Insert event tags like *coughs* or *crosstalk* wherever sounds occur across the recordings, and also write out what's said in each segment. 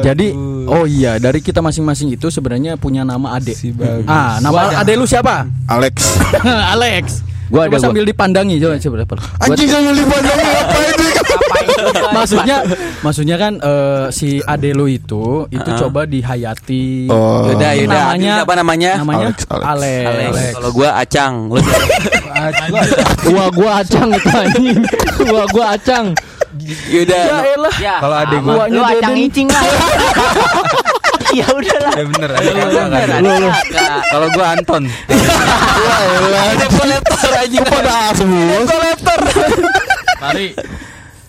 Jadi oh iya dari kita masing-masing itu sebenarnya punya nama ade. Si bagus. Ah, nama ade lu siapa? Alex. *laughs* Alex. Gua Coba ada, sambil dipandangi coba coba. coba. Anjing sambil dipandangin apa ini? maksudnya maksudnya kan eh, si ade lu itu itu coba dihayati. Oh. Yaudah, yaudah. Namanya Siapa namanya? Namanya Alex, Alex. Alex. Alex. Kalau gua Acang, lu *laughs* Gua gua acang itu anjing. Gua gua acang. Yaudah. Ya elah. Ya. Kalau adek gua Guanya Lu acang icing lah. *laughs* Ya udahlah. ya bener ada kakak. Kalau gua Anton. *laughs* Ada kolektor anjing Pada semua. Mari.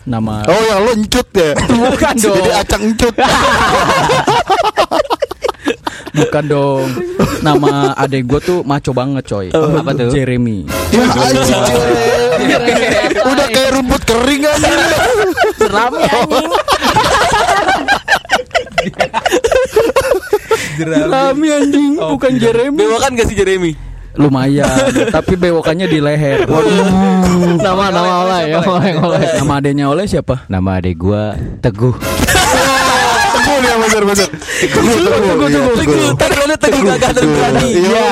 Nama Oh yang lo encut ya? *laughs* Bukan dong. Jadi acang encut. *laughs* bukan dong. Nama adek gue tuh maco banget coy. Apa tuh? Jeremy. Ya anjing. Udah kayak rumput kering aja. Seram ya anjing. Jeremy anjing, bukan Jeremy. Bewokan gak sih Jeremy? Lumayan, *laughs* tapi bewokannya di leher. Nama nama oleh ya oleh oleh. Nama adenya oleh siapa? Nama adek gua Teguh. Teguh nih bener bener. Teguh teguh teguh. Teguh, tagline teguh gagah dan berani. Iya.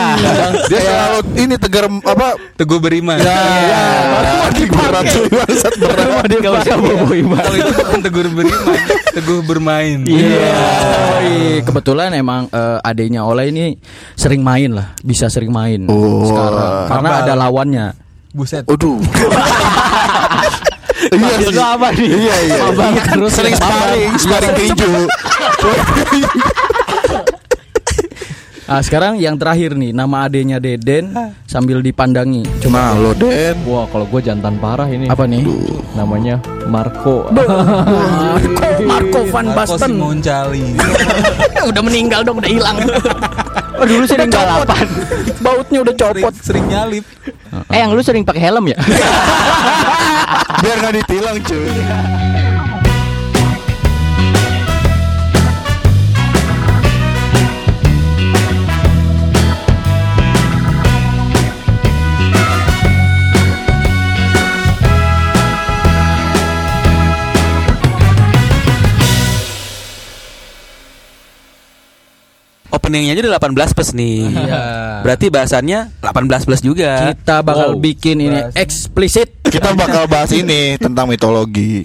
Dia selalu ini tegar apa? Teguh beriman. Ya. Berat tuh bangsat berat. Gak usah bobo iman. Kalau itu bukan teguh beriman, teguh bermain. Iya. Yoi, Kebetulan emang eh, adenya oleh ini sering main lah, bisa sering main Oh. sekarang. Karena ada lawannya. Buset. Aduh. *laughs* Iya lu apa nih? Iya iya. Mabar terus Sering sparring, sparring tinju. Ah, sekarang yang terakhir nih, nama adenya Deden sambil dipandangi. Cuma lo Den. Wah, kalau gua jantan parah ini. Apa nih? Namanya Marco. *laughs* Marco, Marco van Marco Basten. Simoncali. *laughs* udah meninggal dong, udah hilang. Oh, dulu sering balapan. Bautnya udah Sering, copot. sering nyalip. Eh, yang lu sering pakai helm ya? *laughs* Biar nggak ditilang cuy. Openingnya aja udah 18 plus nih. Iya. Berarti bahasannya 18 plus juga. Kita bakal Wow. bikin ini Bahas. eksplisit. Kita bakal bahas ini tentang mitologi.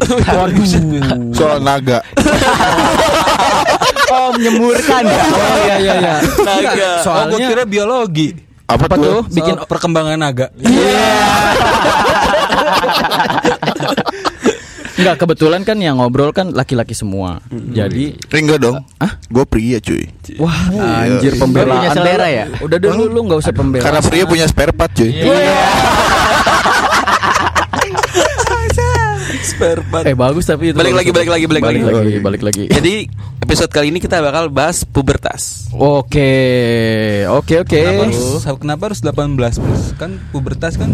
Soal naga. *laughs* oh, menyemburkan. Oh iya iya iya. Naga. Oh, gua Soalnya kira biologi. Apa, apa tuh? Bikin Soal perkembangan naga. *laughs* *laughs* Enggak kebetulan kan yang ngobrol kan laki-laki semua. Jadi Ringga dong. Ah, gue pria cuy. wah anjir pembelaan. Punya selera ya? Udah dulu lu enggak usah pembelaan. Karena pria punya spare part cuy. *laughs* Spare part. Eh bagus tapi itu. Balik lagi, balik lagi, balik balik lagi. lagi, balik lagi. Jadi episode kali ini kita bakal bahas pubertas. Oke, oke oke. Kenapa harus, kenapa harus 18 plus? Kan pubertas kan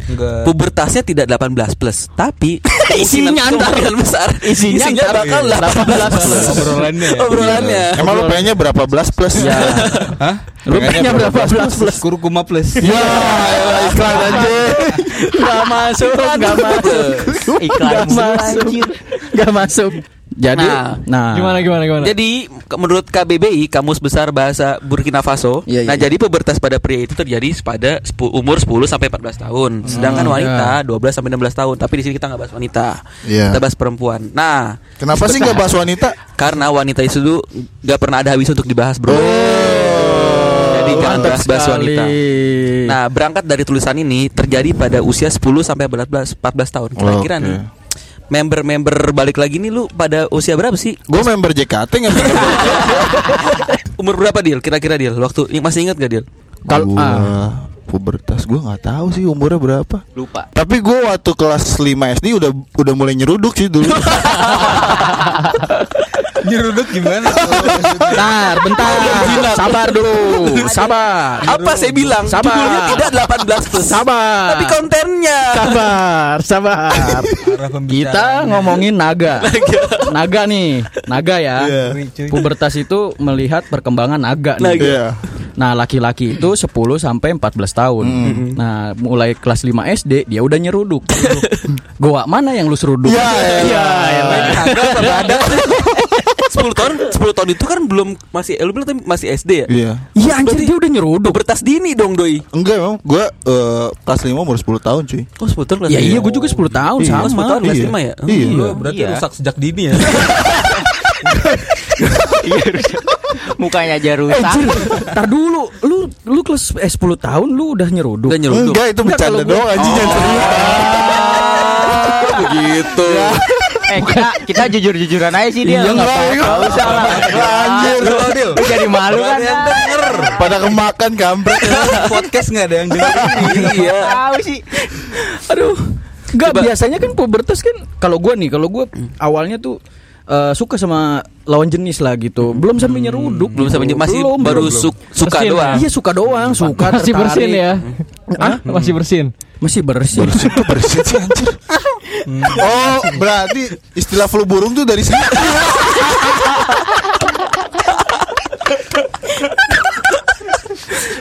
enggak Pubertasnya tidak 18 plus, tapi *laughs* Isinya kemungkinan ntar. kemungkinan besar Isinya ntar. bakal 18 plus. obrolannya ya. Obrolannya. Emang lu pengennya berapa belas plus? Ya. *laughs* Hah? Lu pengennya berapa belas plus? Kurkuma plus. Ya, iklan aja. Gak masuk, gak masuk. Iklan Gak masuk. Gak masuk. Jadi, Nah. nah, Gimana gimana gimana? Jadi menurut KBBI Kamus Besar Bahasa Burkina Faso, Iya, nah iya. jadi pubertas pada pria itu terjadi pada umur 10 sampai 14 tahun, sedangkan Hmm, wanita 12 sampai 16 tahun. Tapi di sini kita nggak bahas wanita, Iya. kita bahas perempuan. Nah, Kenapa sih nggak bahas wanita? karena wanita itu dulu nggak pernah ada habis untuk dibahas, bro. Jadi jangan bahas-bahas sekali. wanita. Nah, berangkat dari tulisan ini terjadi pada usia 10 sampai 14 14 tahun. Kira-kira Oke. nih. Member-member balik lagi nih lu pada usia berapa sih? Gue member JKT nggak *laughs* Umur berapa Dil? Kira-kira Dil? Waktu masih ingat gak Dil? Kalau ah, pubertas gue nggak tahu sih umurnya berapa. Lupa. Tapi gue waktu kelas 5 SD udah udah mulai nyeruduk sih dulu. *laughs* Nyeruduk gimana? bentar, bentar. Sabar dulu. Sabar. Apa saya bilang? Sabar. Judulnya tidak 18 plus. Sabar. Tapi kontennya. Sabar, sabar. Arah Kita ngomongin naga. Naga nih, naga ya. Cuy. Pubertas itu melihat perkembangan naga nih. Naga. Iya. Nah, laki-laki itu 10 sampai 14 tahun. Nah, mulai kelas 5 SD dia udah nyeruduk. *laughs* Gua mana yang lu seruduk? Ya, ya, apa nggak ada? 10 *laughs* tahun 10 tahun itu kan belum masih eh, lu bilang masih SD ya? Iya. Iya anjir Berarti dia udah nyeruduk. Pubertas dini dong doi. Enggak emang gue eh, kelas 5 umur 10 tahun cuy. Oh, sebetulnya kelas Ya iya gue juga 10 tahun Iya. sama. Oh, 10 tahun kelas Iya. 5 ya? Oh, Iya. Berarti Iya. rusak sejak dini ya. *laughs* Mukanya aja rusak. Anjir, Tar dulu, lu lu kelas eh, 10 tahun lu udah nyeruduk. Udah nyeruduk. Enggak itu bercanda doang anjing jangan serius. begitu. eh kita kita jujur-jujuran aja sih dia. Iya, nggak apa-apa. Nggak usah lah. Anjir. Lu Adil. Lu jadi malu kan? yang denger. Pada kemakan kampret. Podcast nggak ada yang *laughs* denger. Iya. Tahu sih. Aduh. Enggak Coba. biasanya kan pubertas kan kalau gua nih, kalau gua awalnya tuh eh, suka sama lawan jenis lah gitu. Belum sampai nyeruduk. Belum gitu. sampai masih Belum, baru belum, su- suka Bersin, doang. Iya suka doang, suka Masih tertarik. bersin ya. Hah? Masih bersin. Masih bersih. Bersih *laughs* sih anjir. Oh, berarti istilah flu burung tuh dari sini. *laughs*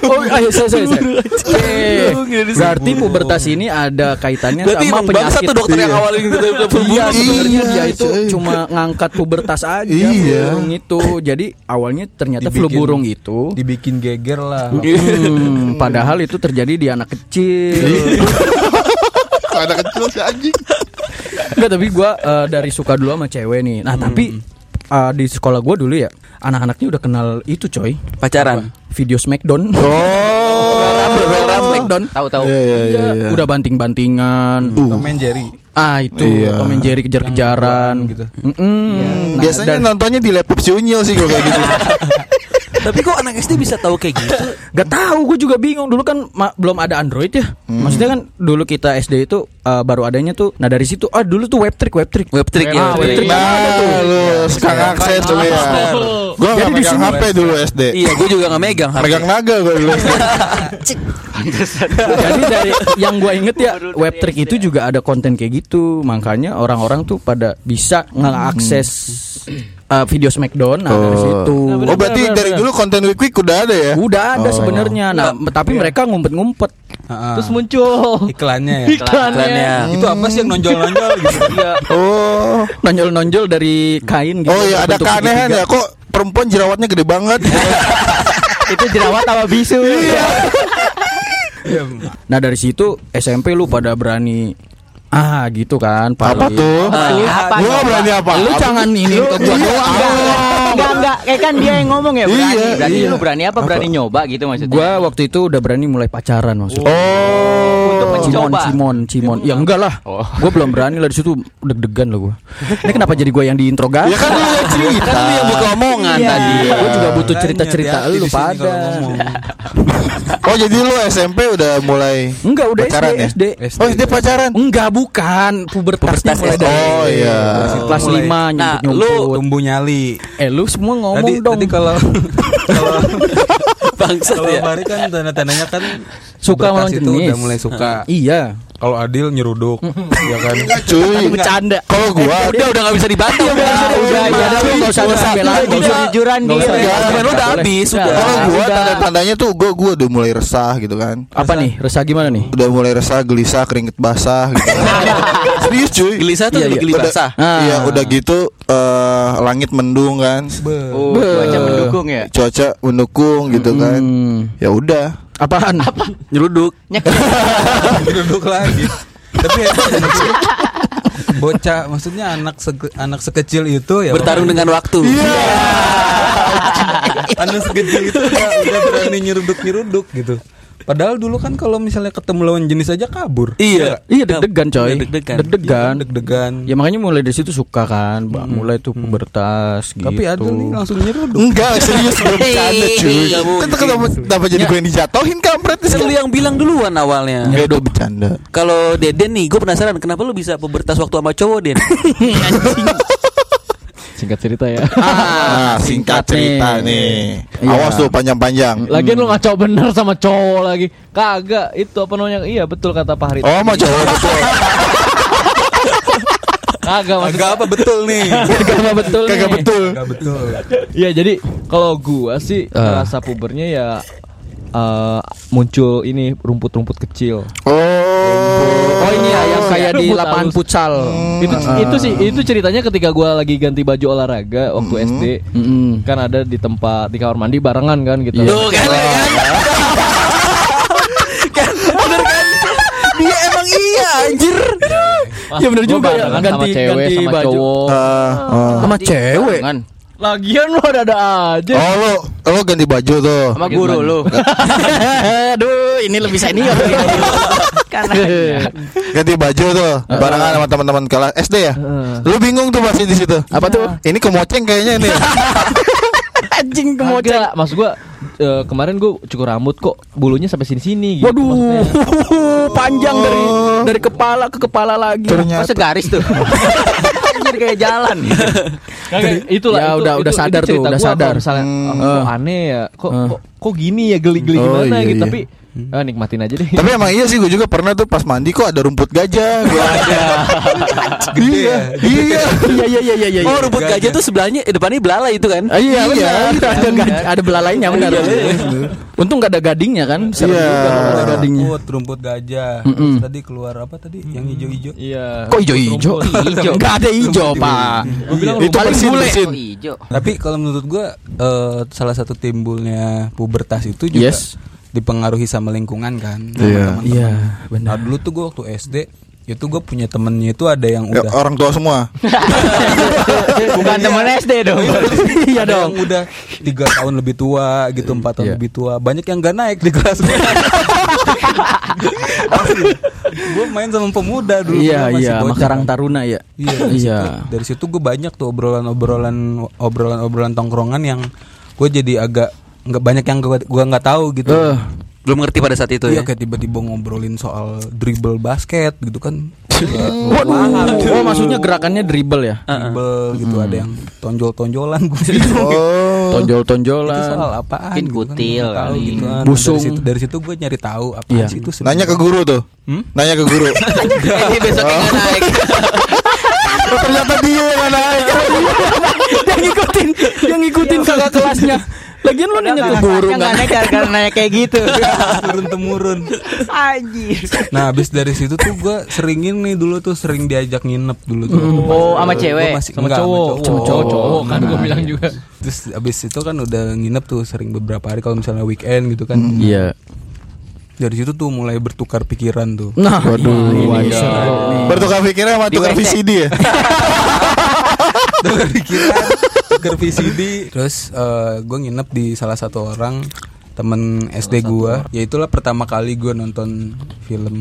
Oh, ayo saya saya. saya. *laughs* Eh, berarti pubertas ini ada kaitannya Berarti sama penyakit. tuh dokter yang Iya. awalin gitu Iya Iya, sebenarnya dia itu cuma ngangkat pubertas aja Iya. burung itu. Jadi awalnya ternyata flu Dibikin- burung itu Dibikin geger lah. Hmm, *laughs* padahal itu terjadi di anak kecil. *laughs* Ada kecil si anjing. Enggak, tapi gua eh, dari suka dulu sama cewek nih. Nah, tapi eh, di sekolah gua dulu ya, anak-anaknya udah kenal itu, coy. Pacaran. Video Smackdown. Oh. Smackdown. Tahu-tahu. Iya iya iya. iya. Udah banting-bantingan. Tom and Jerry. Ah, itu Iya. Tom and Jerry kejar-kejaran gitu. Mm-mm. Nah, Biasanya dan- nontonnya di laptop si Unyil sih kalau kayak gitu. *laughs* Tapi kok anak SD bisa tahu kayak gitu? Gak tahu, gue juga bingung. Dulu kan ma- belum ada Android ya. Maksudnya kan dulu kita SD itu uh, baru adanya tuh. Nah dari situ, ah dulu tuh web trick, web trick. Web trick ya. Ah, web trick. Nah, lu sekarang akses dulu ya. Jadi enggak di megang HP dulu SD. Iya, gue juga nggak megang. HP. Megang naga gue dulu. *laughs* Jadi dari yang gue inget ya, web trick itu juga ada konten kayak gitu. Makanya orang-orang tuh pada bisa ngeakses uh, video Smackdown. Nah dari situ. Oh berarti dari dulu konten Wik Wik udah ada ya? Udah ada Oh. sebenarnya. Nah, tapi mereka ngumpet-ngumpet. Ah, Terus muncul iklannya ya. Iklannya. Itu apa sih yang nonjol-nonjol gitu? *laughs* Iya. Oh. Nonjol-nonjol dari kain gitu. Oh iya ada keanehan ya kok perempuan jerawatnya gede banget. *laughs* Itu jerawat sama bisu. Nah dari situ SMP lu pada berani ah gitu kan Apa paling. tuh? Apa? Gua nggak berani apa? Lu jangan ini ke gua doang. Enggak, enggak. Kayak kan dia yang ngomong ya berani. Iya, berarti iya. lu berani apa? Berani nyoba gitu maksudnya. Gua waktu itu udah berani mulai pacaran maksudnya. Oh. Untuk Cimon, mencoba. Cimon, Cimon. Ya enggak lah. Gua belum berani lah di situ deg-degan lah gua. Ini kenapa jadi gua yang diinterogasi? Ya kan lu yang cerita. Kan lu yang buka omongan Iya. tadi. Gua juga butuh cerita-cerita lu pada. *laughs* Oh jadi lu SMP udah mulai Enggak udah pacaran SD, ya? SD. Oh SD pacaran. Enggak bukan pubertasnya Pubertas mulai SD. dari Oh iya. Kelas Mulai. 5 Nah, nyumput-nyumput. Tumbuh nyali. Eh lu semua ngomong Tadi dong. tadi kalau kalau *laughs* Bangsat kalau ya. Kan tanda-tandanya kan Suka lawan itu jenis. udah mulai suka. Iya. Kalau Adil nyeruduk, ya kan. Cuy. Bercanda. Kalau gua Udah udah nggak bisa dibantu. Udah, udah, iya, udah, cuy. nggak usah nggak usah. Jujur-jujuran Nggak dia. Iya. Argumen lu udah habis, kalau gua udah. tanda-tandanya tuh gua gua udah mulai resah gitu kan. Apa nih? Resah gimana nih? Udah mulai resah, gelisah, keringet basah gitu. Serius cuy. Gelisah tuh Iya, lebih iya. geli Udah- basah. Ah. Iya, udah gitu eh, langit mendung kan. Oh, Be- cuaca mendukung ya. Cuaca mendukung gitu kan. Hmm. Ya udah. Apaan? Nyeruduk. Nyeruduk *laughs* lagi. Tapi ya, maksudnya bocah maksudnya anak sege- anak sekecil itu ya Bertarung dengan waktu. anak sekecil itu udah, udah berani nyeruduk-nyeruduk gitu. Padahal dulu kan kalau misalnya ketemu lawan jenis aja kabur. Iya. Iya deg-degan coy. Iya, deg-degan. Deg-degan. Deg-degan. Ya makanya mulai dari situ suka kan, Ba- mulai tuh pubertas gitu. Tapi Adil nih langsung nyeruduk. Enggak, *laughs* serius gue bercanda cuy. Mungkin. Kan kenapa, kenapa jadi gue yang dijatuhin kampret Kan lu yang bilang duluan awalnya. Enggak itu bercanda. Kalau Deden nih, gue penasaran kenapa lu bisa pubertas waktu sama cowok Den? *laughs* Singkat cerita ya. Ah, singkat cerita nih. Iya. Awas tuh panjang-panjang. Lagian lu ngaco bener sama cowok lagi. Kagak, itu apa namanya? Iya betul kata Pak Harit. Oh, mau cowok betul. *laughs* Kagak maksud apa betul nih? *laughs* Kagak betul. Kagak nih. betul. Agak betul. Iya jadi kalau gua sih Ah. rasa pubernya ya eh, muncul ini rumput-rumput kecil. Oh. Oh. Oh ini ya yang kayak di lapangan futsal. itu itu sih itu ceritanya ketika gua lagi ganti baju olahraga waktu SD Mm-mm. kan ada di tempat di kamar mandi barengan kan gitu Iya. Tuh kan, kan? *laughs* Kan, bener kan? Dia emang iya anjir. Ya bener juga ya, ganti- sama cewek ganti sama baju. cowok Ah, ah. Sama cewek. Kan. lagian lo ada ada aja Oh lo lo ganti baju tuh. Sama guru lu. *laughs* Aduh, ini lebih senior. *laughs* Kan *laughs* Ganti baju tuh barengan sama teman-teman kelas SD ya. Lu bingung tuh pasti di situ. Apa tuh? Ini kemoceng kayaknya nih. *laughs* Anjing kemoceng. Kagak, maksud gua eh, kemarin gua cukur rambut kok bulunya sampai sini-sini gitu Waduh, maksudnya. panjang dari dari kepala ke kepala lagi. Ternyata. Masa garis tuh. *laughs* Anjir kayak jalan. Kagak, itulah Ya, itu, udah- itu- udah itu sadar tuh, cerita udah gua sadar. misalnya Hmm. oh, aneh ya kok Hmm. kok, kok gini ya geli-geli Oh, gimana iya, gitu iya. tapi ah, nikmatin aja deh *laughs* Tapi emang iya sih gue juga pernah tuh pas mandi kok ada rumput gajah. Gua ada. *laughs* iya, iya. Iya iya iya iya iya. Oh, rumput gajah tuh sebelahnya eh, depannya belalai itu kan? Ah, Iya, Iya, benar. Ada gaj- ada belalainya benar. Untung gak ada gadingnya kan? Serem Iya. juga ada gadingnya. Rumput, rumput gajah. Mm-mm. Terus tadi keluar apa tadi? Yang hijau-hijau. iya Kok hijau-hijau? Hijau. Enggak ada hijau, Pak. Gua bilang Itu paling bule. Oh. Tapi kalau menurut gua eh, salah satu timbulnya pubertas itu juga. Dipengaruhi sama lingkungan kan. sama Iya. teman-teman. Iya, Nah benar. dulu tuh gua waktu SD itu gue punya temennya itu ada yang Ya, udah orang tua semua. *laughs* Bukan temen SD dong. Iya ada *laughs* dong. yang udah tiga tahun lebih tua gitu empat tahun Iya. lebih tua banyak yang gak naik di kelas gue *laughs* gue main sama pemuda dulu Iya iya, bocah Makarang. Taruna ya. Iya, dari Iya. situ, dari situ gue banyak tuh obrolan-obrolan obrolan-obrolan tongkrongan yang gue jadi agak nggak banyak yang gue gua nggak tahu gitu. Eh, Belum ngerti pada saat itu Iya ya. kayak tiba-tiba ngobrolin soal dribble basket gitu kan. Waduh. Oh, maksudnya gerakannya dribble ya? dribble gitu ada yang tonjol-tonjolan gue *laughs* Oh. itu Tonjol-tonjolan. soal apaan Mungkin gitu kan, kutil gua nggak tahu kali. gitu kan. Busung. dari situ, dari situ gue nyari tahu apa Iya. sih itu Nanya ke guru tuh. Hmm? Nanya ke guru. Ini besoknya nggak naik. Oh, ternyata dia yang naik. *laughs* Dia ngikutin, dia ngikutin kakak kelasnya. *laughs* Lagian lu nanya ke guru Yang enggak? naik gara-gara nanya kayak gitu. *laughs* turun temurun Anjir. nah abis dari situ tuh gue seringin nih dulu tuh sering diajak nginep dulu tuh Oh, sama cewek. masih- sama enggak, cowok sama cowok cowok kan gue bilang juga terus abis itu kan udah nginep tuh sering beberapa hari kalau misalnya weekend gitu kan Iya. dari situ tuh mulai bertukar pikiran tuh Nah, Waduh. ini seru nih. Bertukar pikiran sama tukar. VCD ya. *laughs* tukar pikiran tukar VCD terus gue nginep di salah satu orang temen SD gue ya itulah pertama kali gue nonton film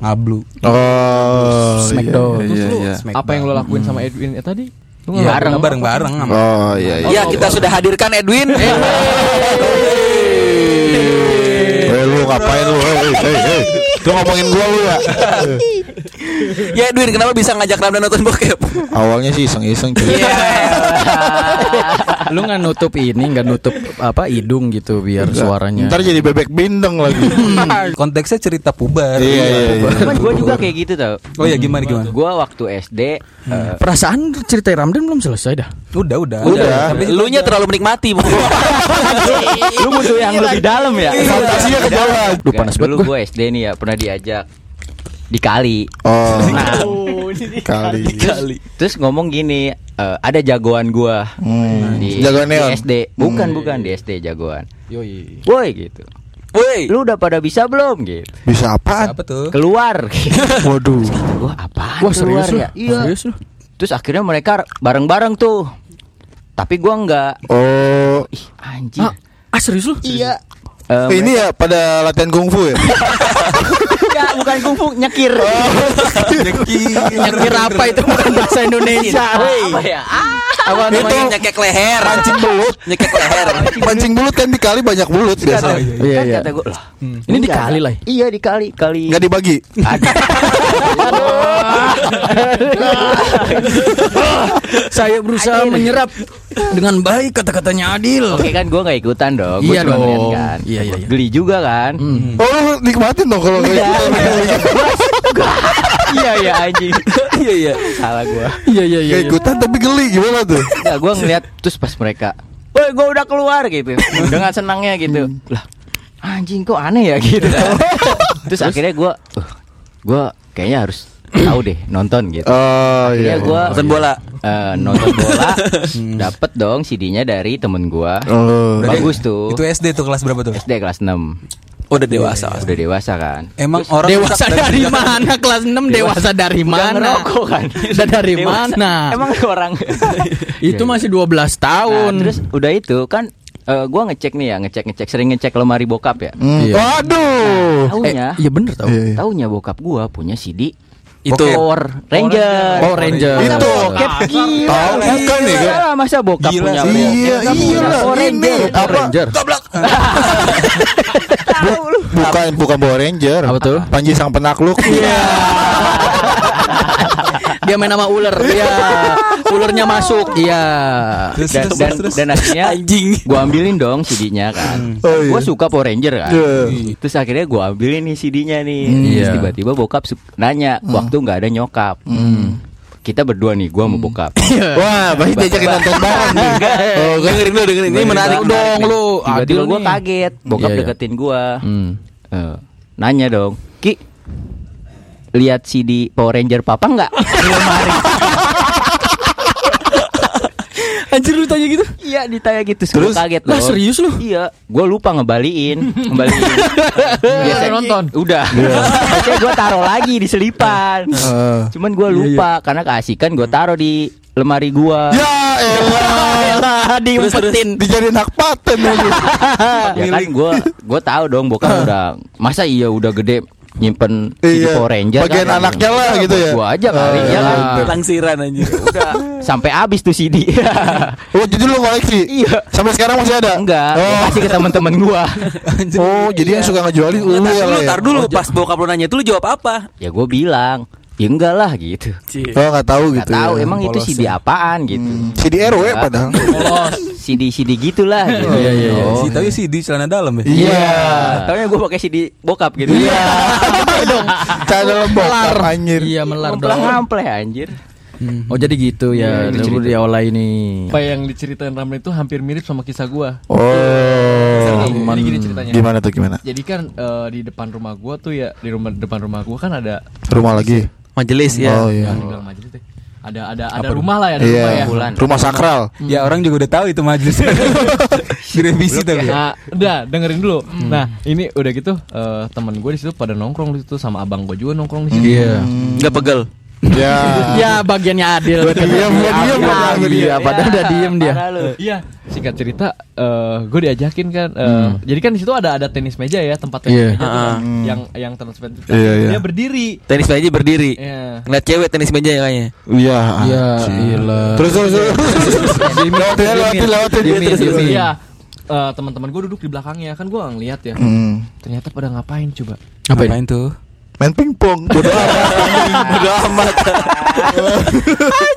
ngablu Oh. Smackdown. Iya, iya, iya. apa yang lo lakuin sama Edwin eh, tadi lu Iya, ngelakuin apa? bareng bareng sama Oh iya iya. Ya, kita sudah hadirkan Edwin. Eh lu ngapain lu? Hei hei hei. Lu ngomongin gua lu ya. ya Edwin, kenapa bisa ngajak Ramdan nonton bokep? Awalnya sih iseng-iseng cuy. Iya. *laughs* Lu nggak nutup ini, nggak nutup apa hidung gitu biar suaranya. Ntar jadi bebek bindeng lagi. *laughs* konteksnya cerita puber Iya iya iya. Cuman gue juga kayak gitu tau. oh ya gimana gimana Gue waktu SD eh, Perasaan cerita Ramdan belum selesai dah. udah udah Udah. tapi Lu nya terlalu menikmati. Bu. *laughs* lu butuh yang lebih dalam ya. Fantasinya ke bawah. Duh panas Dulu banget gua. gue SD nih ya pernah diajak di kali. Oh. Nah, *laughs* Kali. terus ngomong gini, eh, ada jagoan gua Hmm. di, Jagoan di neon. SD. Bukan bukan di SD jagoan. Yoi. Woi gitu. Woi. Lu udah pada bisa belum gitu? Bisa apaan? apa tuh Keluar. *laughs* Waduh. Gua apaan Wah serius lu? ya? Iya. Serius lu? Terus akhirnya mereka bareng-bareng tuh. Tapi gua enggak. Oh. Ih, anjir. Ah, ah serius lu? Iya. Eh, Ini ya pada latihan kungfu ya? *laughs* Bukan kungfu, nyekir. Nyekir apa itu bukan bahasa Indonesia. Apa ya? Ah, Apa namanya nyekek leher. Mancing belut. Nyekek leher. *laughs* Mancing belut kan dikali banyak belut biasa. Iya kan iya. kata gua, "Lah, Ini dikali lah. Iya dikali, kali. Nggak dibagi. *laughs* Saya berusaha menyerap dengan baik kata-katanya Adil. Oke kan gua nggak ikutan dong. Gua Iya cuma ngeliat dong. kan. Iya, iya, iya. Geli juga kan. Oh lu nikmatin dong kalau kayak gitu. *laughs* iya iya anjing. *laughs* Iya iya. Salah gua. Iya iya iya. Kayak ikutan tapi geli gimana tuh? Enggak, gua ngeliat terus pas mereka, "Woi, gua udah keluar." gitu. Dengan senangnya gitu. Lah, anjing kok aneh ya gitu. *laughs* Terus, akhirnya gue, uh, gue kayaknya harus tahu deh nonton gitu. Oh iya. Akhirnya gue Nonton bola. nonton bola, *laughs* dapet dong CD-nya dari temen gue. Oh. Bagus tuh. Itu SD tuh kelas berapa tuh? SD kelas 6 Udah dewasa. Udah dewasa kan. Emang orang Dewasa rusak dari mana? Kelas 6 dewasa dari *laughs* Udah mana? ngerokok kan. Dan dari Dewasa. mana? Emang orang *laughs* Itu masih 12 tahun. Nah, terus udah itu kan eh, gua ngecek nih ya, ngecek ngecek sering ngecek lemari bokap ya. Hmm. Iya. Waduh. Taunya, Iya bener tau. Iya, iya. taunya bokap gua punya CD Itu. Power Ranger. Power Ranger. Itu. bokap gila. Tahu bukan nih, Iya, Masa bokap Gila punya. Iya, iya. Power Ranger. Power Ranger. *laughs* Bukan bukan Power Ranger. Apa tuh? Panji sang penakluk. Iya. Dia main sama ular. Iya. Ularnya masuk. Iya. Dan, terus, dan, dan akhirnya Anjing. gua ambilin dong CD-nya kan. Oh, iya. Gua suka Power Ranger kan. Iya. Terus akhirnya gua ambilin nih CD-nya nih. Hmm. Terus Iya. tiba-tiba bokap nanya, waktu nggak ada nyokap. Kita berdua nih, gua Hmm. sama bokap. *laughs* Wah, pasti diajakin nonton bareng nih. *laughs* Oh, kan Dengerin dulu, dengerin. Ini menarik dong lu. Tiba-tiba Adil gua kaget, bokap Iya, iya. deketin gua. Hmm. Eh, nanya dong, Ki, lihat CD Power Ranger papa nggak? Di lemari. *laughs* Anjir lu tanya gitu. Iya ditanya gitu, terus kaget Lah loh. serius lu? Iya, gua lupa ngebaliin, *laughs* ngebaliin. Biasanya nonton. Udah. *laughs* Biasanya gua taruh lagi di selipan. *laughs* Cuman gua lupa karena keasikan gua taruh di lemari gua. Ya elah. diumpetin. Dijadiin hak paten ya kan gua gua tahu dong bokap udah masa iya udah gede nyimpen Iya. Power Ranger Bagian kan? anaknya lah Udah, gitu ya. Gua aja kali Oh, ya kan. iya. Langsiran anjir. Udah *laughs* sampai habis tuh CD. *laughs* Oh, jadi lu koleksi? Iya. Sampai sekarang masih ada? Enggak, Oh. kasih ke teman-teman gua. *laughs* Oh, jadi yang suka ngejualin lu Tar ya ya? tar dulu. Pas bokap lu nanya itu lu jawab apa? ya gua bilang, ya enggak lah gitu. Oh, nggak tahu Nggak gitu tahu ya. emang itu polos CD apaan gitu. CD RW Enggak. padahal. CD CD gitulah gitu. Iya, iya, iya. Oh. Si tapi sih di celana dalam ya. Iya. Taunya gua pakai CD bokap gitu. Iya. *laughs* dong. Cara lembok anjir. Iya melar dong. ngampleh anjir. Oh jadi gitu ya. Iya, itu Dulu di awal ini. Apa yang diceritain Ramli itu hampir mirip sama kisah gua. Oh. Jadi gini ceritanya. Gimana tuh gimana? Jadi kan eh, di depan rumah gua tuh ya di rumah depan rumah gua kan ada Rumah lagi. Majelis ya. Oh ya, iya. dibilang majelis deh. Ada ada ada rumah lah ya, ada Iya. rumah ya. Bulan. Rumah sakral. Ya orang juga udah tahu itu majelis. *laughs* Direvisi tapi. Nah, udah dengerin dulu. Nah, ini udah gitu eh, teman gue di situ pada nongkrong di situ sama abang gue juga nongkrong di situ. Iya. Enggak pegel. Ya. *laughs* Ya bagiannya adil. Gua diem, gua diem, Iya, gua diem. Iya, padahal udah diem dia. Iya, singkat cerita, eh gue diajakin kan. eh, Jadi kan di situ ada ada tenis meja ya, tempat tenis Iya. meja kan, yang yang tenis meja. Iya, iya. Dia berdiri. Tenis meja berdiri. Iya. Ngeliat cewek tenis meja ya kayaknya. Iya. Iya, iya. Terus terus terus. Lewatin lewatin lewatin. Iya. Eh, teman-teman gue duduk di belakangnya kan gue ngeliat ya. Hmm. Ternyata pada ngapain coba? Ngapain tuh? Main pingpong. Bodoh amat. Bodo amat.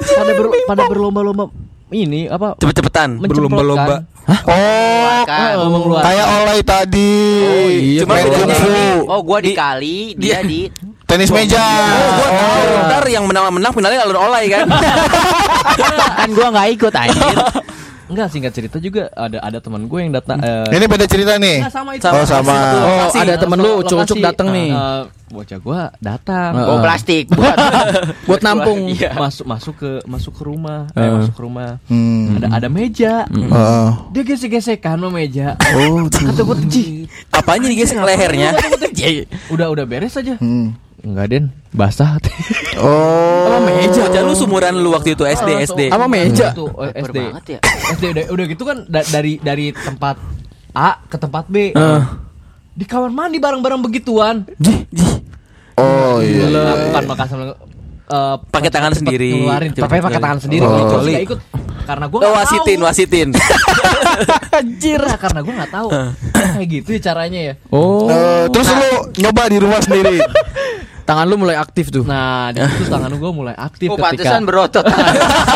pada ber- pada berlomba-lomba ini apa? Cepet-cepetan. Berlomba-lomba. Oh, Kan. Mengeluarkan. kayak olay tadi. Oh, iya. Cuma kungfu. ini. Oh, gua dikali, dia di Tenis meja. Gua tahu ntar yang menang-menang finalnya alur olay kan. *laughs* kan gua nggak ikut anjir. *laughs* Enggak singkat cerita juga ada ada teman gue yang datang eh, Ini beda cerita nih. Enggak, sama itu. Oh, sama. Oh, Lokasi. ada temen lu Lokasi. ucuk-ucuk dateng nih. Eh, bocah gua datang. Heeh. Bawa plastik buat *laughs* Buat nampung. Iya. Masuk masuk ke masuk ke rumah, eh, Heeh. masuk ke rumah. Hmm. Ada ada meja. Heeh. Dia gesek-gesekan sama meja. Oh, Kata gue "Ji, Apanya digesek lehernya? *laughs* udah udah beres aja. Hmm. Enggak, Den. Basah. *laughs* Oh. Sama meja. Bocah lu sumuran lu waktu itu SD SD. Sama meja. Tuh, eh, SD. banget ya. SD udah, udah gitu kan da- dari dari tempat A ke tempat B. Eh. Di kamar mandi bareng-bareng begituan. Oh iya. Nah, bukan makan sama eh, Pakai tangan cepet sendiri. Ngeluarin, Cepet pakai tangan sendiri Oh. gitu. Nggak ikut karena gue Oh, wasitin, wasitin. *laughs* Anjir, nah, karena gue nggak tahu kayak gitu ya caranya ya. Oh. Eh, terus lu nyoba di rumah sendiri. *laughs* Tangan lu mulai aktif tuh. Nah, di situ tangan gue mulai aktif Oh, ketika pantesan berotot.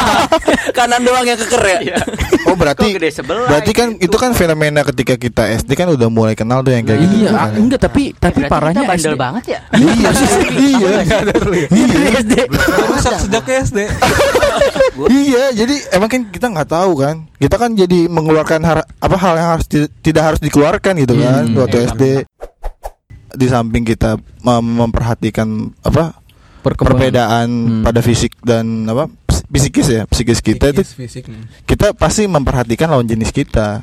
*laughs* Kanan doang yang keker ya. Oh berarti gede sebelah berarti kan itu kan fenomena ketika kita SD kan udah mulai kenal tuh yang kayak gitu. Iya, kan. enggak tapi tapi Berarti parahnya kita bandel SD. banget ya. Iya *laughs* sih. Iya. Iya. SD. Rusak sejak SD. *laughs* Iya, jadi emang kan kita nggak tahu kan. Kita kan jadi mengeluarkan har- apa hal yang harus ti- tidak harus dikeluarkan gitu kan waktu SD. Di samping kita mem- memperhatikan apa perbedaan Hmm. pada fisik dan apa ps- psikis ya psikis kita itu Psikis, fisik nih. kita pasti memperhatikan lawan jenis kita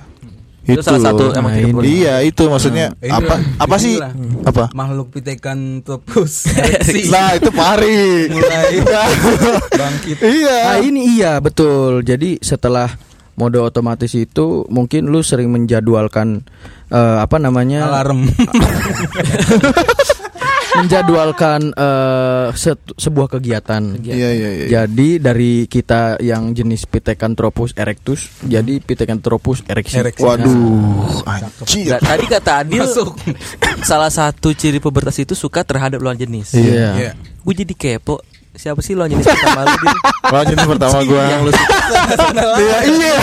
Itu salah satu emang Nah, boleh. iya itu maksudnya Ini apa lah, apa sih apa Makhluk pitekan topus. *laughs* ereksi. nah itu pari mulai *laughs* bangkit. iya Nah ini iya betul. Jadi setelah mode otomatis itu mungkin lu sering menjadwalkan eh, apa namanya Alarm. *laughs* menjadwalkan eh, se- sebuah kegiatan. iya iya iya Jadi dari kita yang jenis Pithecanthropus erectus jadi Pithecanthropus erectus. Ereksi. waduh anjir Nah, tadi kata Adil Masuk. salah satu ciri pubertas itu suka terhadap lawan jenis. Iya. Iya. Gue jadi kepo. Siapa sih lawan jenis *laughs* pertama lu? Dil? lawan jenis pertama gua Yang lu suka. iya iya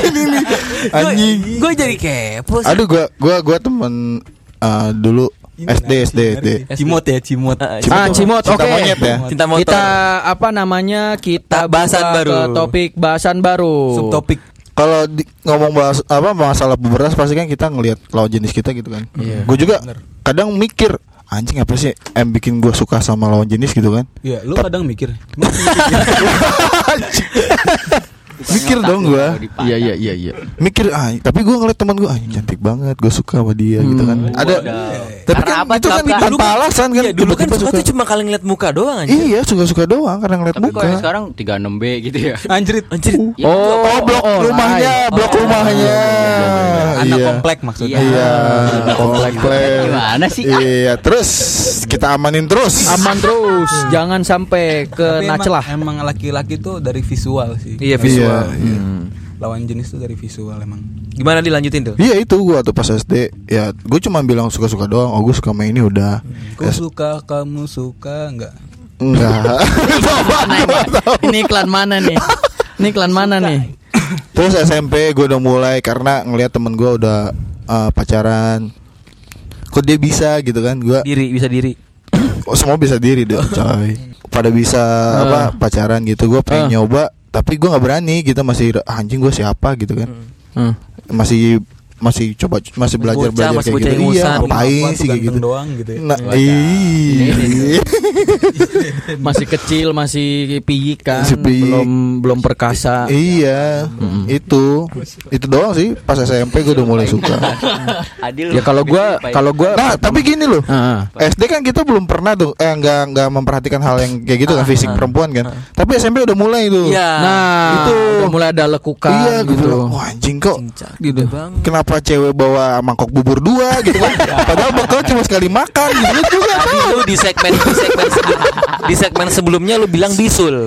ini nih anjing Gue jadi kepo. sih. aduh gua gua gua temen eh, dulu SD SD SD Cimot ya, cimot. Ah, Ah, Cimot, oke. monyet ya Cinta motor. Kita apa namanya? Kita Ta- bahasan baru. ke topik bahasan baru. Subtopik. kalau ngomong bahas apa masalah pubertas pasti kan kita ngelihat lawan jenis kita gitu kan. Iya. Gue juga kadang mikir anjing apa sih yang bikin gue suka sama lawan jenis gitu kan? Iya, lu kadang mikir. *laughs* *laughs* *laughs* mikir dong gue, Iya iya iya iya. mikir ah tapi gue ngeliat teman gue anjing cantik banget, gue suka sama dia gitu kan. Ada tapi Karena kan apa itu kan Apa? tanpa alasan kan. Iya, dulu kan tiba-tiba suka tuh cuma kali ngeliat muka doang aja. Iya suka-suka doang karena ngeliat Tapi kok muka. yang sekarang 36B gitu ya. Anjrit. Anjir. Ya, Oh, blok oh, rumahnya, lain. blok rumahnya. Anak Iya. komplek maksudnya. Iya, komplek. Gimana sih? Iya, terus kita amanin terus. Aman terus, jangan sampai ke Tapi nacelah. emang laki-laki tuh dari visual sih. Iya, visual. Iya, iya. Lawan jenis tuh dari visual emang. Gimana dilanjutin tuh? Iya itu gua tuh pas SD ya gue cuma bilang suka-suka doang. Oh gue suka sama ini udah. Ku Ya, suka, kamu suka enggak? enggak. *laughs* Ini? Ini iklan mana nih? Ini iklan mana nih? terus SMP gue udah mulai karena ngelihat temen gue udah uh, pacaran. Kok dia bisa gitu kan? Gua Diri bisa diri. oh, semua bisa diri deh, coy. Pada bisa apa pacaran gitu. Gue pengen Ah. nyoba tapi gue nggak berani. Kita masih "Ah, anjing gue siapa gitu kan. Hmm. Masih masih coba masih belajar bocah, belajar masih kayak gitu. Iya, Apa ngapain sih kayak gitu. doang gitu ya. Nah, iya. *laughs* Masih kecil, masih piyi kan, Masih piyi. belum belum perkasa. Iya, itu itu doang sih. Pas SMP gue udah mulai suka. *laughs* Adil. Ya kalau gua kalau gua Nah, tapi gini loh. Ah, SD kan kita belum pernah tuh, eh nggak nggak memperhatikan hal yang kayak gitu kan fisik perempuan kan. Tapi SMP udah mulai tuh. Iya. Nah, Itu. udah mulai ada lekukan Iya, gitu. bilang, wah anjing kok. Gitu. Bang. Kenapa cewek bawa mangkok bubur dua gitu kan? *laughs* Padahal bekal cuma sekali makan gitu juga. Tadi lu di segmen di segmen sebelum- di segmen sebelumnya lu bilang bisul.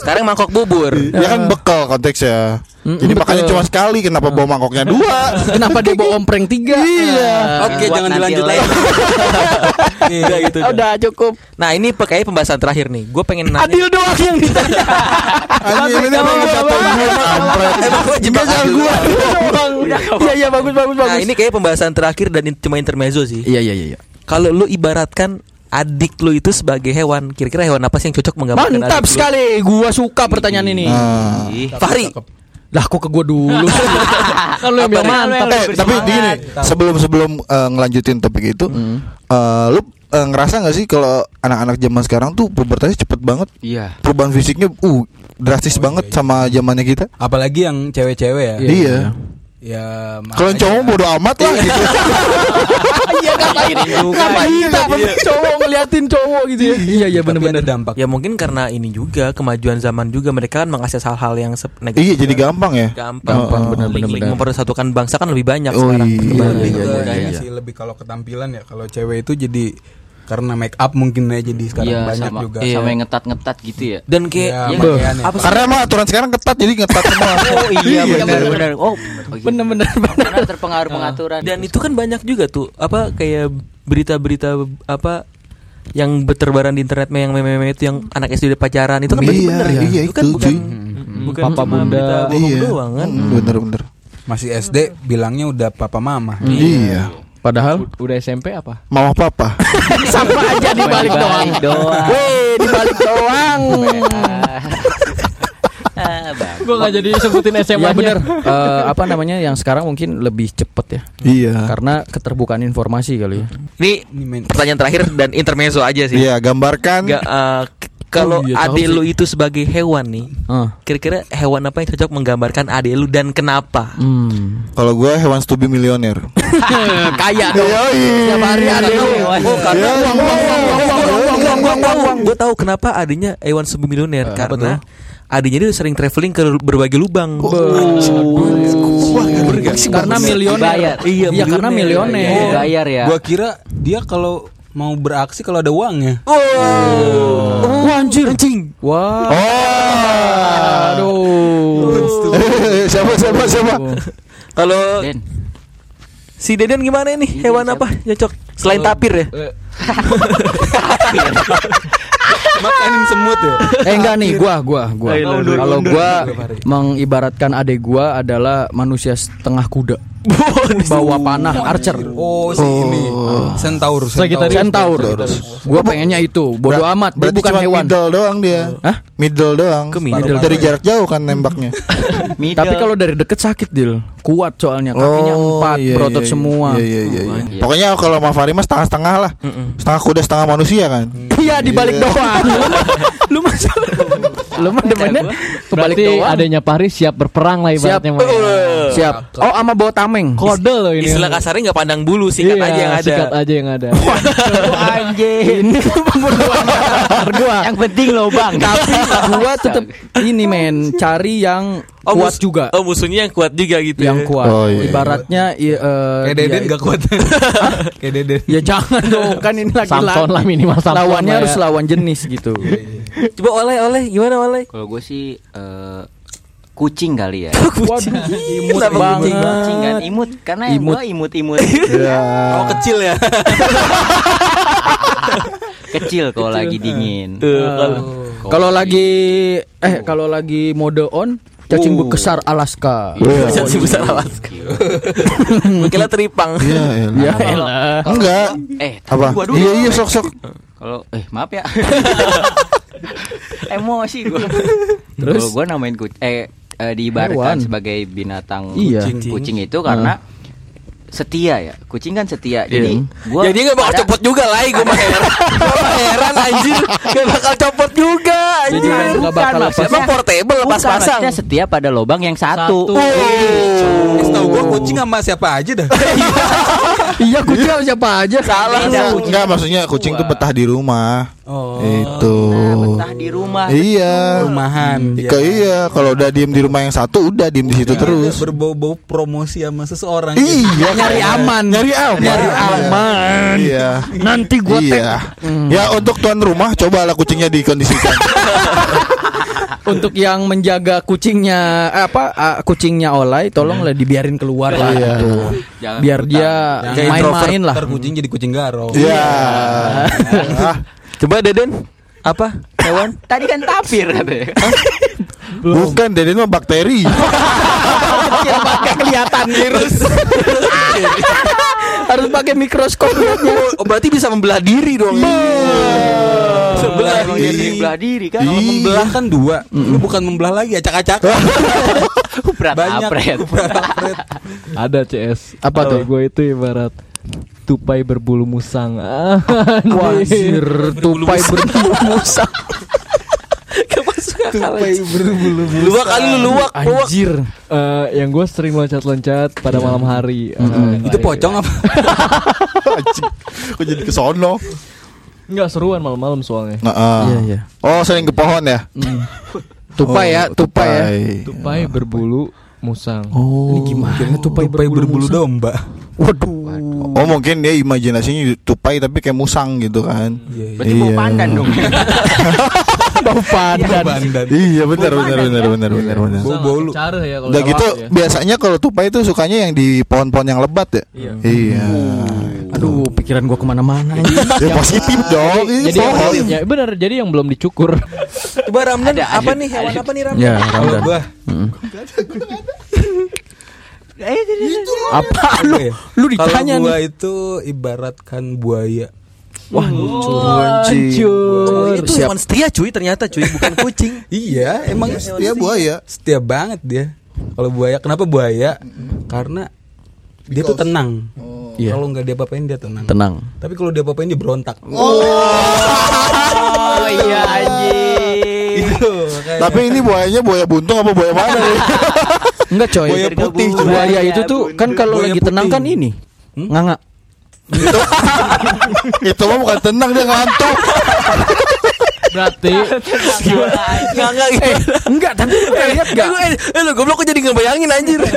Sekarang mangkok bubur. Ya kan bekal konteksnya. Mm, Jadi betul. makannya cuma sekali, kenapa bawa mangkoknya dua? *laughs* Kenapa dia bawa ompreng tiga? Iya. Oke, Buat jangan dilanjut lagi. Udah *laughs* gitu. dah. Udah cukup. Nah, ini pakai pembahasan terakhir nih. Gue pengen nanya. Adil doang yang ditanya. *laughs* Anjing ini bagus. gue kampret. Emang gua jebak gua. Iya iya bagus bagus bagus. Nah, ini kayak pembahasan terakhir dan cuma intermezzo sih. Iya iya iya. iya. Kalau lu ibaratkan adik lu itu sebagai hewan, kira-kira hewan apa sih yang cocok menggambarkan Mantap adik lu? sekali. Gua suka pertanyaan ini. Ah. Fahri. Lah kok ke gua dulu sih? *laughs* kan lu yang mantap. Eh, tapi gini, sebelum sebelum eh, ngelanjutin topik itu, eh, lu eh, ngerasa nggak sih kalau anak-anak zaman sekarang tuh pubertasnya cepet banget, Iya. perubahan fisiknya, uh, drastis banget sama zamannya kita. Apalagi yang cewek-cewek ya. Iya. Ya Kalau cowok bodo amat lah gitu. *laughs* Iya ngapain? Ngapain kita cowok ngeliatin cowok gitu ya? Iya iya benar-benar. dampak. Ya mungkin karena ini juga kemajuan zaman juga mereka kan mengakses hal-hal yang negatif. iya, jadi gampang ya. gampang, Gampang, benar, Link- benar, link benar. mempersatukan bangsa kan lebih banyak Oh, sekarang. iya, iya, iya, iya. sih lebih kalau ketampilan ya. Kalau cewek itu jadi karena make up mungkin ya jadi sekarang Iya, banyak sama, juga. Iya. sama yang ngetat-ngetat gitu ya. Dan kayak Iya, ya, pakaian ya. apa? Karena emang aturan sekarang ketat, jadi ngetat semua. *laughs* Oh iya benar-benar. Oh, Bener-bener benar terpengaruh pengaturan. Dan itu kan banyak juga tuh apa kayak berita-berita apa yang berterbaran di internet yang meme-meme itu yang anak SD udah pacaran itu kan Iya, bener ya. iya, itu kan itu, bukan bukan Papa bunda. bohong Iya. doang kan. Hmm, Bener-bener. Masih SD bilangnya udah papa mama. Iya. Padahal Udah SMP apa? Mama papa. *laughs* sama aja dibalik doang. Doang. Weh, dibalik doang. *laughs* Ah, bang. Gue gak jadi sebutin SMA Ya bener Eh, Apa namanya Yang sekarang mungkin lebih cepet ya Iya. Karena keterbukaan informasi kali ya Ini pertanyaan terakhir dan intermezzo aja sih. Iya, gambarkan k- kalau oh, iya, ade lu itu sebagai hewan nih, uh. kira-kira hewan apa yang cocok menggambarkan ade lu dan kenapa? Hmm. Kalau gue hewan stubi milioner. Kaya dong. Hari ada Lu? karena uang uang uang uang uang. Gue tahu kenapa adanya hewan stubi milioner uh, karena adiknya dia sering traveling ke berbagai lubang. Karena milioner. Iya, karena milioner. Bayar ya. Gua kira dia kalau mau beraksi kalau ada uangnya. Wah anjir Anjing. Wah. Aduh. *laughs* Siapa siapa siapa? Kalau Den. si Deden gimana nih? Hewan apa? Cocok selain tapir ya? *laughs* Makanin semut ya. Eh enggak nih gua gua gua. Kalau gua mengibaratkan adik gua adalah manusia setengah kuda Bawa panah archer Oh, si ini. Centaur. Sagittarius. Centaur Gua pengennya itu Bodoh amat Dia bukan hewan middle doang dia. Hah? Middle doang. Ke middle. Dari jarak jauh kan nembaknya. *laughs* Tapi kalau dari deket sakit Dil Kuat soalnya Kakinya empat iya, Berotot iya, semua Iya, iya, iya, iya. Iya. Pokoknya kalau sama Fahri mah setengah-setengah lah. Setengah kuda, setengah manusia kan. Iya dibalik doang *laughs* Lu mah Lu mah demennya Kebalik Berarti doang adanya Paris siap berperang lah Siap ibaratnya. Mah. Siap Oh sama bawa tameng Kode loh ini. Istilah kasarnya nggak pandang bulu, sikat Iya, aja yang ada. Sikat aja yang ada. Anjing. Ini pembunuhan gua Yang penting lobang. Tapi gua tetap ini men Cari yang Oh, kuat mus- juga Oh musuhnya yang kuat juga gitu. Yang ya. kuat Oh, iya. Ibaratnya i- eh, Kayak Deden gak kuat. *laughs* Kayak Deden. Ya jangan dong Kan ini Samson lah minimal Samson Lawannya lah harus ya. lawan jenis gitu Coba oleh oleh gimana oleh? Kalau gue sih eh, kucing kali ya. *laughs* Waduh Imut Kenapa banget kucing? Kucing kan imut karena Imut. imut imut-imut. Oh, *laughs* kecil ya. *laughs* Kecil kalau lagi dingin. Tuh, kalau Kalau lagi Eh kalau lagi mode on Cacing besar Alaska cacing besar Alaska. Mungkin teripang. Iya, Ya elah. elah Enggak. Eh, Apa? gua dulu. Iya, iya sok sok. Kalau eh maaf ya. *laughs* Emosi gua. *laughs* Terus? Gua namain kucing eh, eh diibaratkan Hewan. sebagai binatang Iya. kucing. itu karena setia ya. Kucing kan setia. Jadi gua Jadi gak bakal ada- copot juga lah, gue mah heran. *laughs* Gue mah heran anjir, gak bakal copot juga Jadi anjir. nggak Bukan, bakal maksudnya- Emang portable Bukan, pas pasang. maksudnya setia pada lobang yang Satu. satu. Eh, Setahu gua kucing sama siapa aja dah. Iya kucing sama siapa aja Salah lu. Enggak, maksudnya kucing tuh betah di rumah. Oh. Itu. Betah di rumah. Iya. Rumahan. Ika iya, kalau udah diem di rumah yang satu udah diem di situ terus. Berbau-bau promosi sama seseorang. Iya, Nyari aman nyari aman. Nyari aman Iya. Nanti gua tag Iya. Ya untuk tuan rumah cobalah kucingnya dikondisikan. *laughs* Untuk yang menjaga kucingnya eh, Apa ah, Kucingnya Olay Tolonglah dibiarin keluar lah Iya. gitu. Jangan Biar dia Kayak main-main lah Ntar kucing jadi kucing garo. Iya. Ah, Coba Deden, apa hewan? *laughs* Tadi kan tapir katanya. bukan Deden mah bakteri. *laughs* pakai kelihatan virus *laughs* harus pakai mikroskop Oh, berarti bisa membelah diri dong. Sebelah Kalau diri. dia sering belah diri kan. Kalau membelah kan dua. Lu bukan membelah lagi acak-acak. *laughs* Berat Banyak. apret. *laughs* Ada CS. Apa tuh? Gue itu ibarat tupai berbulu musang. *laughs* Ah, Wajir tupai berbulu musang Tupai berbulu Luwak kali lu luwak. Anjir Eh, yang gue sering loncat-loncat pada malam hari. Eh, Itu pocong apa? *laughs* Anjing. Kok jadi ke sono? Enggak seruan malam-malam soalnya. Nah. Iya, iya. Oh, sering ke pohon ya? *laughs* Tupai ya Oh, Tupai ya Tupai berbulu musang. Oh Ini gimana tupai, Tupai berbulu musang? domba. Waduh Oh, mungkin dia imajinasinya tupai tapi kayak musang gitu kan. Iya, Berarti mau pandan dong. *laughs* *laughs* Bau pandan. Iya, benar benar benar benar benar benar. Bau bolu. Cara ya kalau Udah gitu ya. biasanya kalau tupai itu sukanya yang di pohon-pohon yang lebat ya. Iya. Aduh pikiran gua ke mana-mana anjing. *laughs* Ya positif dong. Jadi yang, pohon. ya benar, jadi yang belum dicukur. *laughs* Coba Ramdan Ada, apa nih hewan apa nih Ramdan? Ya Kalau Ramdan gua Apa lu apa ya? Lu ditanya Kalau gua nih itu ibaratkan buaya. Wah, Hancur. Itu hewan setia cuy ternyata cuy bukan kucing. *laughs* Iya, emang dia buaya. Setia banget dia. Kalau buaya, kenapa buaya? Karena dia tuh tenang. Iya. Kalau nggak dia apain dia tenang. tenang. Tapi kalau dia apain dia berontak. Oh *laughs* iya anjing. Itu. makanya. Tapi ini buayanya buaya buntung apa buaya mana nih? *laughs* Enggak coy. Buaya putih. Buaya itu tuh kan kalau lagi tenang kan ini. Nganga. Itu mah bukan tenang dia ngantuk. Berarti Enggak enggak Eh, enggak, tapi lu pernah lihat enggak? Eh, eh, lu goblok kok jadi ngebayangin anjir. *laughs*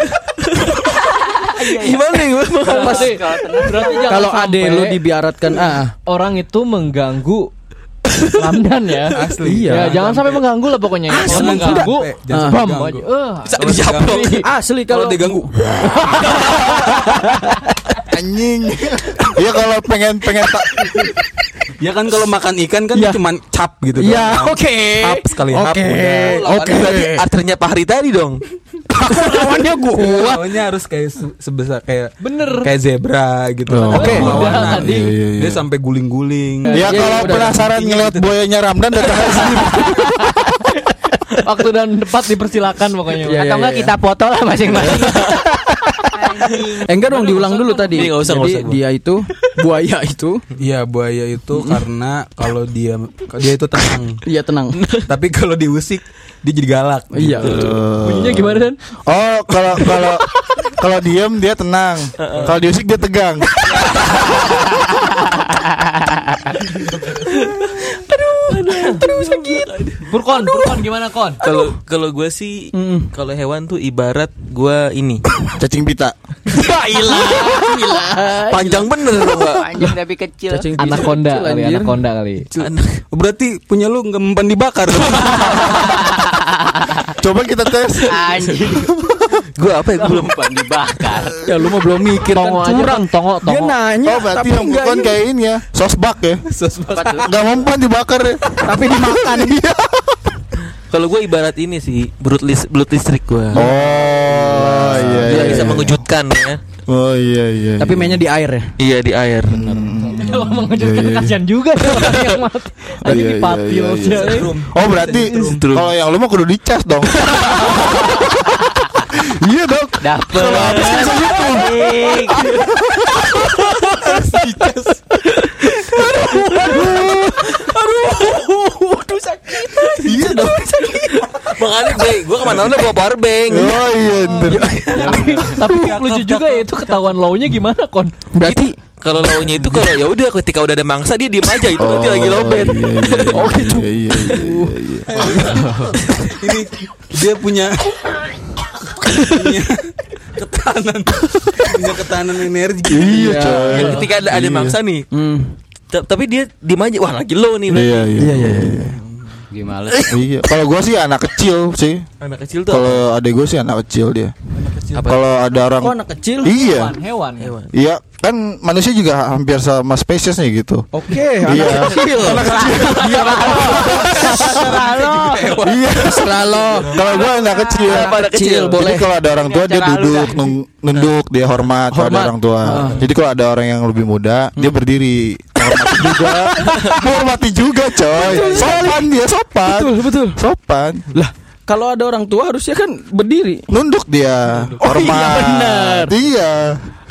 Gimana ya? berarti, berarti jangan Kalau ade lu dibiaratkan ah, orang itu mengganggu Ramdan ya. Asli. Ya, jangan sampai mengganggu lah pokoknya. ya. Kalau Jangan mengganggu, sampai, jangan Ah. sampai bam. Eh, Bisa dijablok. asli Kalau kalau diganggu, *laughs* Anjing. Iya kalau pengen pengen tak ya kan kalau makan ikan kan Iya. cuman cap gitu. Ya, doang. oke. Hap sekali hap Oke. udah. Oke. Berarti artinya Pak Hari tadi dong. lawannya gua. Lawannya harus kayak se- sebesar kayak Bener. kayak zebra gitu. Oh. Ada Oke. perlawanan. Udah tadi. Iya, iya, iya. Dia sampai guling-guling. Ya Iya, kalau udah. penasaran ngeliat buayanya Ramdan datang sini. *laughs* Waktu dan tempat dipersilakan pokoknya. Iya, Atau iya, enggak iya. kita foto lah masing-masing. Eh, enggak dong diulang dulu tadi. Iya, usah, Jadi usah. dia itu buaya itu Iya buaya itu karena kalau dia dia itu tenang. dia tenang. Tapi kalau diusik dia jadi galak. Iya. Bunyinya gimana Dan? Oh, kalau kalau kalau diem dia tenang. Kalau diusik dia tegang. *laughs* Purkon, Purkon gimana kon? Kalau kalau gue sih kalau hewan tuh ibarat gue ini. *coughs* Cacing pita. Gila. Gila. Panjang bener Pak. Panjang tapi kecil. Anaconda kecil, kali, anjir. anaconda kali. Anak- Berarti punya lu nggak mempan dibakar. *laughs* Coba kita tes. Anjing. Gue apa ya? Gue belum Umpan dibakar. Ya lu mah belum mikir Tongo kan aja curang. kan, tongo, Dia tongo. nanya Oh, berarti tapi yang bukan kayak ini ya. Sosbak ya. Enggak mempan dibakar ya. tapi dimakan. *laughs* Iya. Kalau gue ibarat ini sih blood list blood listrik gue. Oh, iya Dia iya. bisa iya. mengejutkan ya. Oh iya iya. Tapi mainnya di air ya. Iya di air. Kalau mengejutkan Iya, iya. kasihan juga tuh orang yang *laughs* mati. Lagi Iya, iya, iya, coy. Oh berarti kalau yang lu mah kudu dicas dong. *laughs* iya dong. Dapet. Anjing. Iya dong. Makanya gue gue ke mana-mana bawa powerbank. Oh iya bener. Tapi tapi lucu juga ya itu ketahuan low-nya gimana kon? Berarti Kalau launya itu kalau ya udah ketika udah ada mangsa dia diem aja itu nanti lagi Oh, lobet. Iya, iya, *laughs* oh gitu. Iya, iya, iya, iya. Ini dia punya ketahanan punya ketahanan energi. Iya, coy. Kan ketika ada, ada Iya. mangsa nih. hmm. ta- Tapi dia diem aja. Wah lagi low nih. Iya, iya, iya, iya. Gimana? Iya. Kalau gua sih anak kecil sih. Anak kecil tuh. Kalau adek gue sih anak kecil dia. Kalau ada orang Kok anak kecil? Iya. Hewan, hewan. Hewan. Iya, kan manusia juga hampir sama spesiesnya gitu. Oke, Iya. anak kecil. Anak kecil. Iya. Selalu. Kalau gua anak kecil. Apa anak kecil, Jadi boleh. kalau ada orang tua dia duduk, nunduk, dia hormat, kalau ada Hormat. orang tua. Ah. Jadi kalau ada orang yang lebih muda, dia berdiri. Hormati juga. *laughs* Hormati juga, coy. Sopan dia, sopan. Betul, betul. Sopan. Lah, kalau ada orang tua harusnya kan berdiri. Nunduk dia. Oh, Hormat. iya, benar. Iya.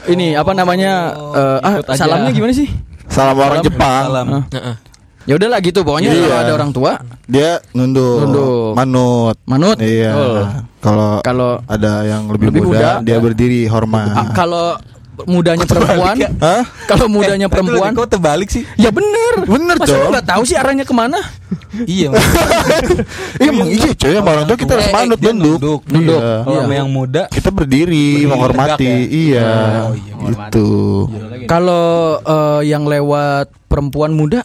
Ini apa namanya? eh, ah, ikut aja. salamnya gimana sih? Salam orang Salam. Jepang. Salam. Heeh. Ya udahlah gitu pokoknya Iya. kalau ada orang tua Dia nunduk. Nunduk. Manut. manut. Iya. Oh. Kalau Kalau ada yang lebih, Lebih muda, muda, dia berdiri hormat. ah, kalau mudanya perempuan, Hah? kalau mudanya perempuan, Kok terbalik sih? ya bener. Bener, Masa dong. nggak tahu sih arahnya ke mana? Iya. *laughs* Iya emang iya coy sama orang tua kita harus Eh, eh, manut nunduk. nunduk. Nunduk. Iya. Kalau sama yang muda Kita berdiri, Berdiri menghormati. ya? Iya. Oh, iya, gitu. Kalau eh, yang lewat perempuan muda,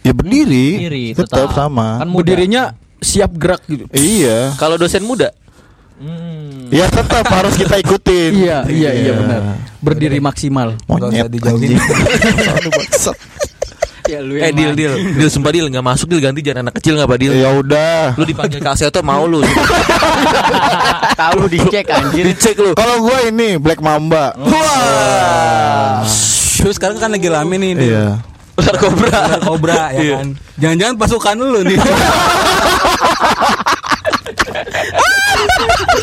Ya berdiri, Berdiri, tetap, tetap. sama. Kan muda. berdirinya siap gerak gitu. Iya. Kalau dosen muda. Hmm. Ya tetap harus kita ikutin. *laughs* Iya, iya, iya benar. Berdiri maksimal. Monyet dijauhin. *laughs* Ya lu Eh deal deal. Deal sumpah deal nggak masuk deal ganti jangan anak kecil nggak apa deal. Ya udah. Lu dipanggil Kak Seto mau lu. *laughs* tahu dicek anjir. Dicek lu. Kalau gue ini Black Mamba. Wah. Terus sekarang kan lagi rame nih. Dil. Iya. Ular kobra. Ular kobra ya Iya. kan. Jangan-jangan pasukan lu nih.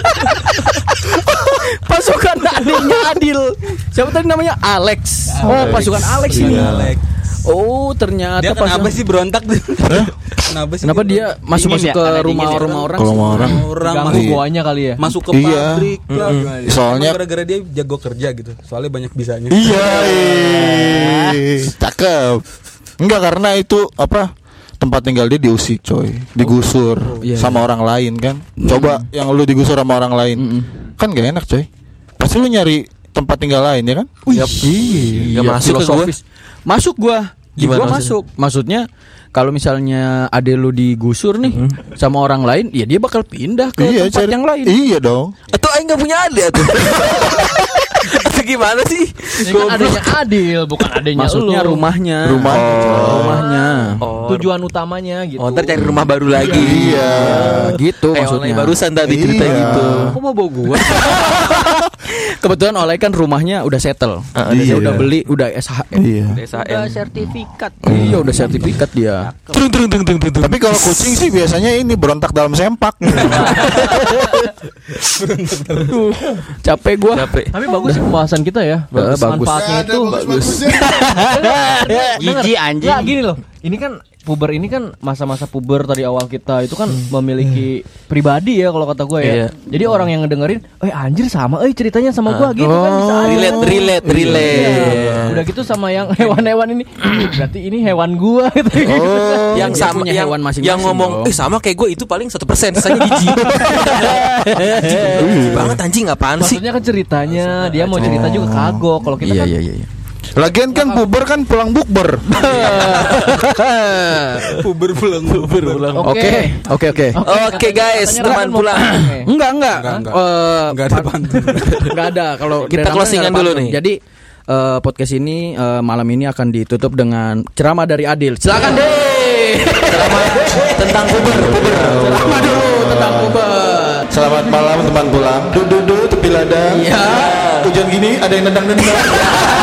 *laughs* Pasukan adiknya Adil. Siapa tadi namanya Alex. Oh, pasukan Alex ini. Alex. Oh, ternyata Dia kenapa pasukan- sih berontak tuh? kenapa sih? Kenapa dia masuk-masuk ke dingin ya. rumah-rumah orang? Kalau mau orang orang masuk, goanya kali ya. masuk ke Iya. pabrik lah. Soalnya- gara-gara dia jago kerja gitu. Soalnya banyak bisanya. Iya, ih. cakep. Enggak karena itu apa? Tempat tinggal dia diusik, coy. Digusur iya, sama orang lain kan. Coba yang lu digusur sama orang lain. Kan gak enak, coy. Pasti lu nyari tempat tinggal lain ya kan? Iya. Nggak masuk ke gua. Masuk gua. Di Gimana gua maksudnya? masuk. Maksudnya kalau misalnya ade lu digusur nih sama orang lain, ya dia bakal pindah ke iya, tempat cari- yang lain. Iya dong. Atau aing nggak punya adik tuh. *laughs* Atau gimana sih? Ini kan adanya Adil, bukan adanya Maksudnya lu. rumahnya. Rumahnya, coy. rumahnya. Oh, Tujuan utamanya gitu. Oh, ntar cari rumah baru lagi. Iya. Ya, gitu Kayak maksudnya. barusan tadi cerita Iya. gitu. Kok mau bawa gua? *laughs* Kebetulan Oleh kan rumahnya udah settle. Ah, dia iya. udah beli, udah SHM. Iya. DSAN. sertifikat. Iya, udah sertifikat dia. Tapi kalau kucing sih biasanya ini berontak dalam sempak. *laughs* Capek gua. Capek. Tapi bagus sih pembahasan kita ya. Bagus. Bagus. Manfaatnya itu bagus. Jijik anjing. Nggak, gini loh. Ini kan puber ini kan masa-masa puber tadi awal kita itu kan memiliki pribadi ya kalau kata gue ya. Iya. Jadi orang yang ngedengerin, eh anjir sama, eh ceritanya sama gua gitu kan bisa aja. Relate, relate, relate. Iya. Udah gitu sama yang hewan-hewan ini, "Ih, *clears throat* berarti ini hewan gua *laughs* gitu. Oh, yang sama punya yang, hewan masing-masing yang ngomong dong. eh sama kayak gue itu paling satu persen sisanya jijik *laughs* Jijik banget anjing apaan sih Maksudnya kan ceritanya, dia mau cerita juga kagok. Kalau kita Iya, kan iya, iya, iya. Lagian kan puber kan pulang bukber. *laughs* Puber pulang puber pulang. Oke, oke, oke. Oke guys teman pulang. Enggak, enggak. Enggak, enggak. Enggak ada pa- pantun. *laughs* Enggak ada kalau Kita closingan dulu nih. Jadi eh, podcast ini eh, malam ini akan ditutup dengan ceramah dari Adil. Silakan deh. tentang puber puber Ceramah dulu tentang puber. Selamat malam teman pulang. Dudu tepi ladang. Iya. Hujan gini ada yang nendang-nendang. *laughs*